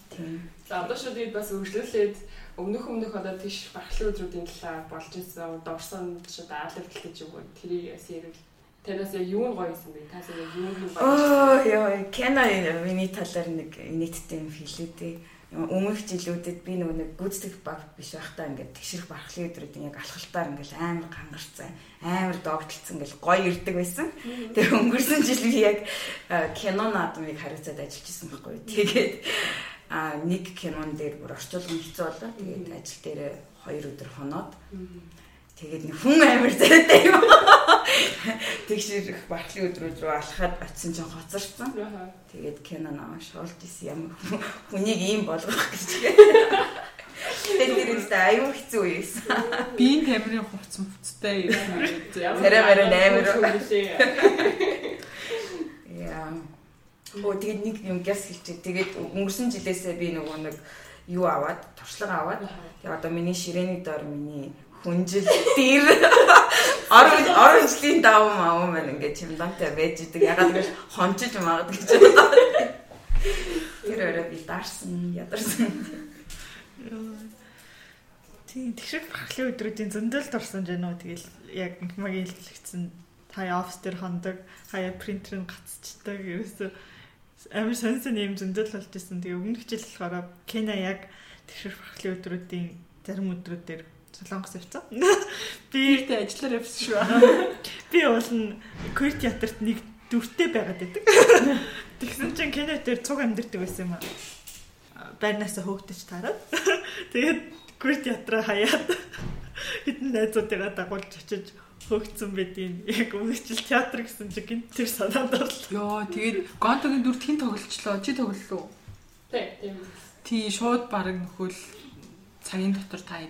Тийм. За одоо шууд бид бас үргэлжлүүлээд өмнөх өмнөх одоо тийш бархлын өдрүүдийн талаар болж ирсэн дорсон шууд аалал гэж юу гэх тэрийг бас ярил. Танаас яг юу нь гоё юм бэ? Таас яг юу нь гоё? Оо ёо, Кена миний талаар нэг нийттэй юм хэлээ дээ өмнөх жилүүдэд би нөгөө нэг гүйцэтгэх баг биш байхдаа ингээд тэгшэрх бархлын өдрүүдийн яг алхалтаар ингээд амар гангарцсан амар догтлцсан ингээд гоё ирдэг байсан. Тэгээ өнгөрсөн жил би яг кино наадмыг хариуцаад ажиллаж исэн байхгүй. Тэгээд а нэг кинон дээр бүр орчуулгын хэцүү болоо. Тэгээд ажил дээр 2 өдөр хоноод Тэгээд нэг хүн амир зайтай юм. Тэгшэрх бархлын өдрүүд рүү алхаад очисон чинь хоцорсон. Тэгээд кино намайг шоолж исэн ямар хүнийг ийм болгох гэж. Тэгээд тэр үстэй аюу хэцүү байсан. Биеийн камерын хувцс мөвцтэй юм. Царай мэрэ амир. Яа. Оо тэгээд нэг юм гэс хэлчих. Тэгээд өнгөрсөн жилээсээ би нөгөө нэг юу аваад, туршлага аваад. Тэгээд одоо миний ширээний доор миний хүнжил дээр орон орон жилийн давуу маа маань ингээд чимдантай байж идэг. Ягаад гэвэл хончиж магад гэж байна. Тэр өөрөө би дарсан, ядарсан. Тийм тэгшиг бархлын өдрүүдийн зөндөлд орсон жаа нөө тэгэл яг информагийн хэлэлцсэн хаяа офс дээр хондог, хаяа принтер нь гацчдаг ерөөсөө амар сонсон юм зөндөл болж исэн. Тэгээ өмнөх жил болохоор Кена яг тэгшиг бархлын өдрүүдийн зарим өдрүүдээр Солонгос явцсан. Би ихтэй ажиллаар явсан шүү. Би бол нь Queer театрт нэг дүртэй байгаад байдаг. Тэгсэн чинь Кенет дээр цуг амьдэрдэг байсан юм аа. Байрнаасаа хөөгдөж тараад. Тэгээд Queer театраа хаяад хэдэн найзуудыгаа дагуулж очиж хөөгцөн байдیں۔ Яг өмнөх жил театр гэсэн чинь тэр санаанд орлоо. Йоо, тэгээд Гонтогийн дүрт хэн тоглолчлоо? Чи тоглолоо? Тий, тийм. Тий, шууд баг нөхөл цагийн дотор та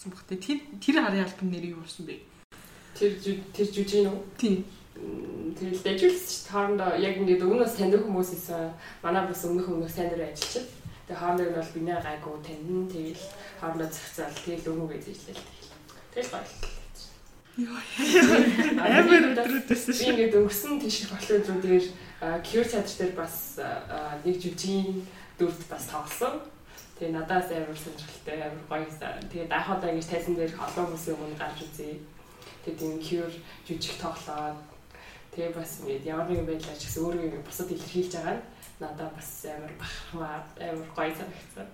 зөгцсөн баг. Тэр тэр харын альбом нэр юу болсон бэ? Тэр тэр жүжиг нь үү? Тийм. Тэгэл дэжүүлсэн чинь хоорондоо яг ингээд өмнөөс таньдаг хүмүүс исэн. Манай бас өмнөх өмнөх дээр ажиллаж. Тэгээ хоорондоо нь бол бинэ гайгүй тань. Тэгэл хоорондоо зохицол тэгэл өнгө гэж ажиллаа. Тэгэл гоё. Амар өдрүүдээс би ингээд өнгөрсөн тийш болон өдрүүдээр Cure Theatre дээр бас нэг жүжигийн дүрт бас тоглосон. Тэгээ надаас амар сонирхолтой амар гоё байсан. Тэгээ даахад ингэж тайсан дээр олон хүмүүсийн өмнө гарч үзье. Тэгээ тийм cure жүжиг тоглоод тэгээ бас ингэ ямар нэгэн байдлаар ч гэсэн өөрөө ингэ бусад илэрхийлж байгаа нь надад бас амар бахархмаар амар гоё санагдсан.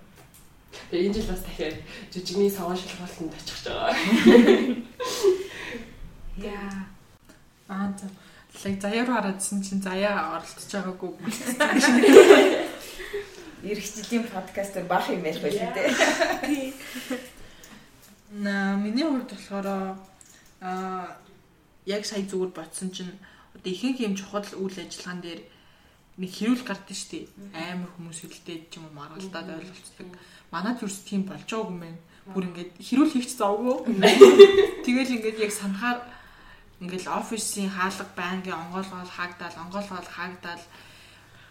Тэгээ энэ жил бас дахиад жүжигний саван шалгалтанд очих байгаа. Яа. Аа за. Лайк заяа руу хараадсэн чинь заяа оролцож байгаагүй. Ирэх жилийн подкастер баах юм ярих байлээ дээ. На миний хувьд болохоор аа яг сая зүгээр бодсон чинь одоо ихэнх юм чухал үйл ажиллагаан дээр нэг хэрүүл гардаг шүү дээ. Амар хүмүүс хөлдөөд ч юм уу маргалдаад ойлголцдог. Манайд юус тийм болж байгаагүй юм байна. Бүр ингээд хэрүүл хийх завгүй. Тэгэл ингээд яг санахаар ингээд офисын хаалга байнгын онгоолгол хаагдал, онгоолгол хаагдал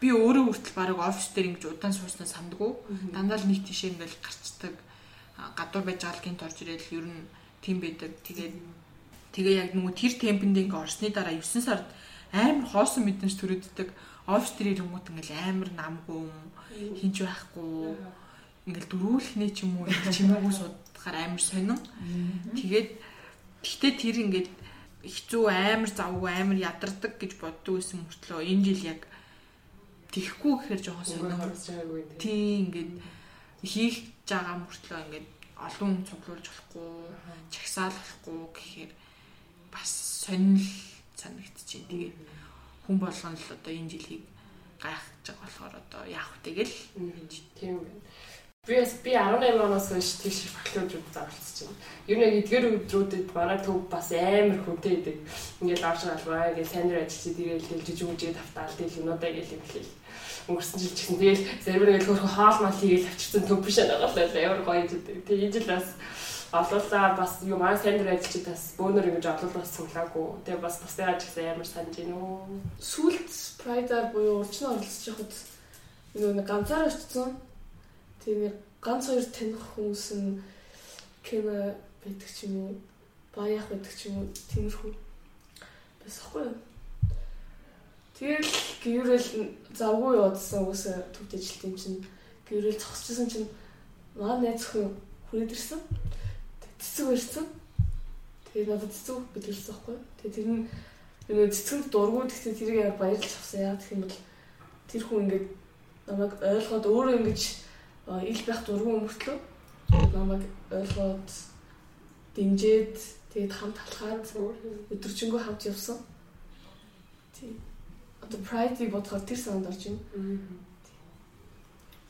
би өөрөө хүртэл баг офис дээр ингэж удаан сууснаа сандгүй. Дандаа л нэг тишээ ингээл гарцдаг. Гадуур байж байгаа гинт орж ирэл ер нь тийм байдаг. Тэгээд тэгээ яг нөгөө тэр темпэнд ингээ орсны дараа 9 сард амар хоосон мэдэнч төрөддөг. Офис дээр ирэнгүүт ингээл амар намгүй хинч байхгүй. Ингээл дөрүүлхнээ ч юм уу чимээгүй суудахаар амар сонин. Тэгээд гэхдээ тэр ингээд хэцүү амар завгүй амар ядардаг гэж боддог байсан мөртлөө энэ жил яг тэхгүй гэхээр жоохон сонирхолтой. Тийм ингээд хийх жагаа мөртлөө ингээд олон цуглуулж болохгүй, чагсаал болохгүй гэхээр бас сонирхол санагдчихээн. Тэгээд хүн болгоно л одоо энэ жилийг гайхаж байгаа болохоор одоо яах вэ тэгэл тийм байна. Би бас би 18 оноос хойш тийш баглууд зарлцж байна. Юу нэг эдгээр өдрүүдэд манай төв бас амар хүнтэй идэг. Ингээл авч албаа гэж сайн дээр ажиллаж тэгэл жижиг үжиг тавтаал тэгэл юмудаа гэл юм хэлээ. Өнгөрсөн жил ч гэсэн тэгэл зарим нэг хөрхөн хаал мал хийгээл авчирсан байгаа л амар гоё юм. Тэгээ жил бас олуулаа бас юу маань сайн дээр ажиллаж бас бөөнөр ингэж олуул бас цуглаагүй. Тэгээ бас тусдаа ч гэсэн амар санаж гинөө. Сүлд Pride-аар буюу урьдчилан оролцож яхад нөгөө ганцаараа очсон Тэгээ нэг ганц хоёр таних хүмүүс нь кино байдаг ч юм уу, баяах байдаг ч юм уу, тиймэрхүү байсахгүй юу? Тэгэл гэрэл завгүй явуулсан уусаа төвд ажилт юм чинь гэрэл зогсчихсан чинь маа найз хүн хүрээд ирсэн. Цэцэг барьсан. Тэгээ надад цэцэг бэлгэлсэн байхгүй юу? Тэгээ тэр нь нөгөө цэцэнд дургууд гэсэн тэрийг яг баярлж авсан. Яа гэх юм бол тэр хүн ингээд намайг ойлгоод өөрөө ингэж ил байх дургуун мөртлөө намайг ойлгоод дэмжиж тэгээд хамт талхаад өдөржингөө хамт явсан. Тийм. Одоо pride-ийг бодохоор тэр санд орж байна.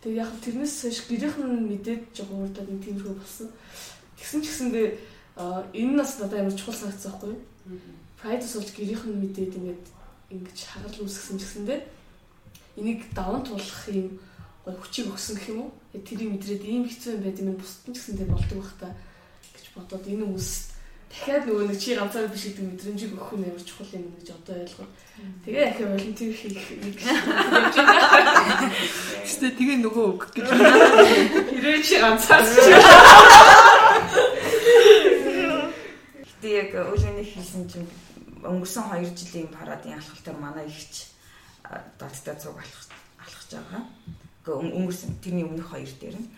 Тэгээд яг тэрнээс хойш гэрийнх нь мэдээд жоохон урдаад нэг тиймэрхүү болсон. Тэгсэн ч гэсэндээ энэ нас надад амар чухал санагдсан байхгүй юу? Pride-с болж гэрийнх нь мэдээд ингээд ингэж хагарал үүсгэсэн ч гэсэндээ энийг даван туулах юм гоё хүчийг өгсөн гэх юм уу? Тэрийг мэдрээд ийм хэцүү юм байд юм бусдын ч гэсэндээ болдог бах та гэж бодоод энэ хүмүүс дахиад нөгөө нэг чи ганцаар биш гэдэг мэдрэмжийг өгөх нь ямар чухал юм гэж одоо ойлгоо. Тэгээ ахиа волонтер хийх нэг Гэтэ тэгээ нөгөө үг гэж хэрэг чи ганцаар Гэтэ яг өлөний хийсэн чинь өнгөрсөн 2 жилийн парадын алхалтаар манай ихч даттай цуг алхаж алхаж байгаа. Өнгөрсөн тэрний өмнөх хоёр дээр нь.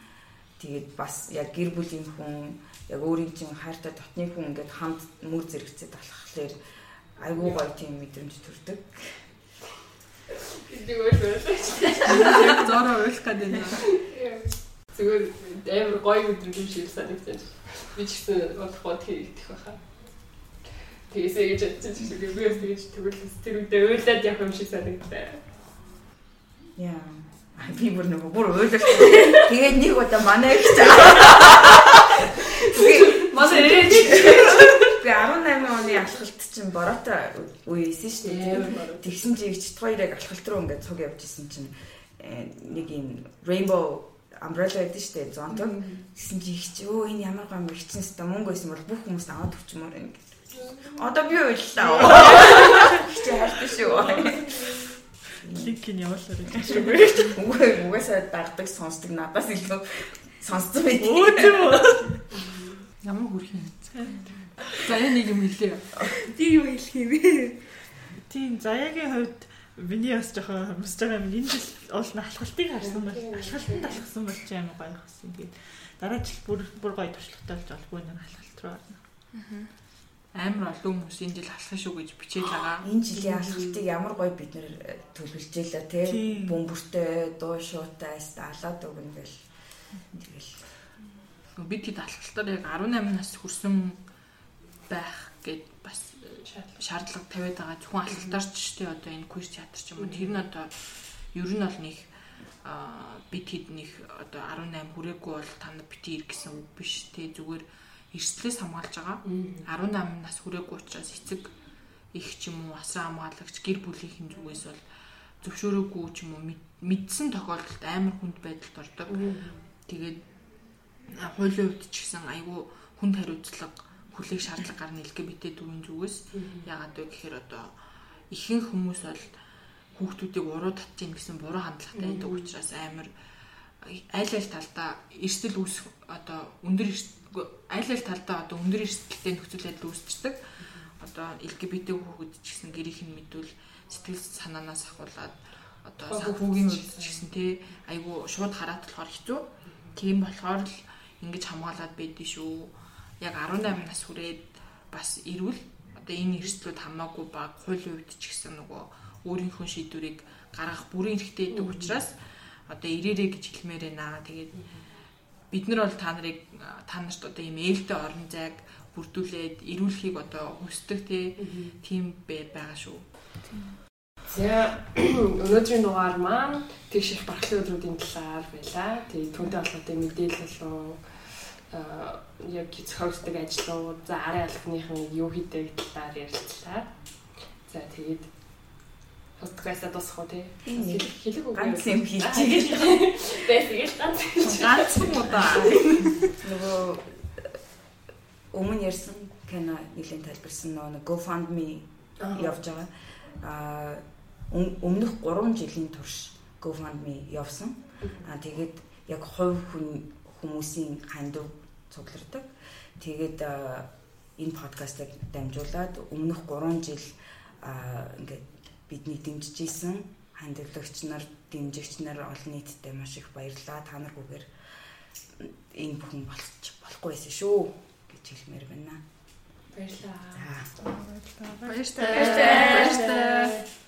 Тэгээд бас яг гэр бүлийн хүн яг өөрийн чинь хайртай дотны хүн ингээд хамт мөр зэрэгцээд болохоор айгүй гоё тийм мэдрэмж төрдөг. Энийг ойлгож зороо ойлгох гэдэг юм. Зүгээр амар гоё мэдрэмж шиг санагдаж. Би ч гэсэн болох бод хийх байхаа. Тэгээс ээж чадчих шиг би бас тэгэж тэгвэл тэр үедээ уйлаад явах юм шиг санагдаа. Яа би бүр нөгөө бүр ойлгож. Тэгээд нэг удаа манай их цаа. Ээж би 18 оны алхалт чинь бороотой үе исэн шүү дээ. Тэгсэн чи их хоёрыг алхалт руу ингээд цуг явж исэн чинь нэг юм rainbow umbrella гэдэг шүү дээ. Зонтог. Тэгсэн чи их чи өө энэ ямар гам ихсэн хэвээр мөнгө байсан бол бүх хүмүүс аваад өгчмөр юм. Одоо би уйллаа. Чи хайртай шүү линкийг явуулаарай гэж байна. Үгүй угаасаа дагдаг сонсдог надаас илүү сонссон байт. Өө тийм үү. Ямар хүрх юм. Заяа нэг юм хэлээ. Тийм юм хэлэх юм бэ. Тийм заяагийн хувьд миний бас жоохон хүсэж байгаа юм. Энэ жил уул алхалтыг харсан бол алхалтанд алхсан бол ч амар гоё болсон. Тэгээд дараа жил бүр бүр гоё туршлагатай болж олгүй нэг алхалт руу орно. Аа амар олон хүмүүс энэ жил алхах шүү гэж бичээд байгаа. Энэ жилийн алхалтыг ямар гоё бид нэр төлөвлөжээ л тий. Бөмбөртэй, дуу шуутай, алаад өгнө гэл. Тэгэл бид хэд алхалтаар яг 18 нас хүрсэн байх гэд бас шаардлага тавиад байгаа. Зөвхөн алхалтаарч ч тий одоо энэ квиз театр ч юм уу тэр нь одоо ер нь бол нэг бид хэд нэг одоо 18 хүрээгүй бол та нар бити ир гэсэн үг биш тий зүгээр эрсдлээс хамгаалж байгаа. 18 нас хүрээгүй учраас эцэг их ч юм уу асран хамгаалагч гэр бүлийнхэн зүгээс бол зөвшөөрөөгүй ч юм уу мэдсэн тохиолдолд амар хүнд байдалд ордог. Тэгээд хуулийн хувьд ч гэсэн айгүй хүнд хариуцлага хүлээх шаардлага гарна LGBT төвийн зүгээс. Яагаад вэ гэхээр одоо ихэнх хүмүүс бол хүүхдүүдийг уруу татчих гэсэн буруу хандлагатай байдаг учраас амар аль аль талдаа эрсдэл үүсэх одоо өндөр аль аль талдаа одоо өндөр эрсдэлтэй нөхцөл байдал үүсчихдэг. Одоо LGBT хүүхэд ч гэсэн гэрийнх нь мэдвэл сэтгэл санаанаас ахуулаад одоо санхүүгийн ч гэсэн тий айгу шууд хараад болохоор хэцүү. Тийм болохоор л ингэж хамгаалаад байдгийг шүү. Яг 18 нас хүрээд бас ирвэл одоо энэ эрсдлүүд хамаагүй баг хуулийн үед ч гэсэн нөгөө өөрийнхөө шийдвэрийг гаргах бүрэн эрхтэй байдаг учраас одоо ирээрээ гэж хэлмээр байна. Тэгээд бид нар бол та нарыг та нарт одоо ийм ээлтэй орон зайг бүрдүүлээд ирүүлэхийг одоо хүсдэг тийм байгаа шүү. За өнөөдрийн дугаар маань тэгш их бархлын өдрүүдийн талаар байлаа. Тэгээ түүнтэй холбоотой мэдээлэл болон яг зохиогчдаг ажлууд, за арын албаныхын юу хийдэг талаар ярилцлаа. За тэгээд подкаст дуусах уу тий? Хэлэг үг ганц юм хийж Тэгэл ганц ганц юм удаа. Нөгөө өмнө ярьсан кино нэлийн тайлбарсан нөгөө GoFundMe явж байгаа. Аа өмнөх 3 жилийн турш GoFundMe явсан. Аа тэгээд яг хувь хүн хүмүүсийн хандив цуглардаг. Тэгээд энэ подкастыг дамжуулаад өмнөх 3 жил ингээд бидний дэмжиж исэн хандивлагч нар, дэмжигч нар олон нийтэд маш их баярлалаа. Та наргүйгээр энэ бүхэн болчих болохгүй байсан шүү гэж хэлмээр байна. Баярлалаа. Баярлалаа. Баярлалаа.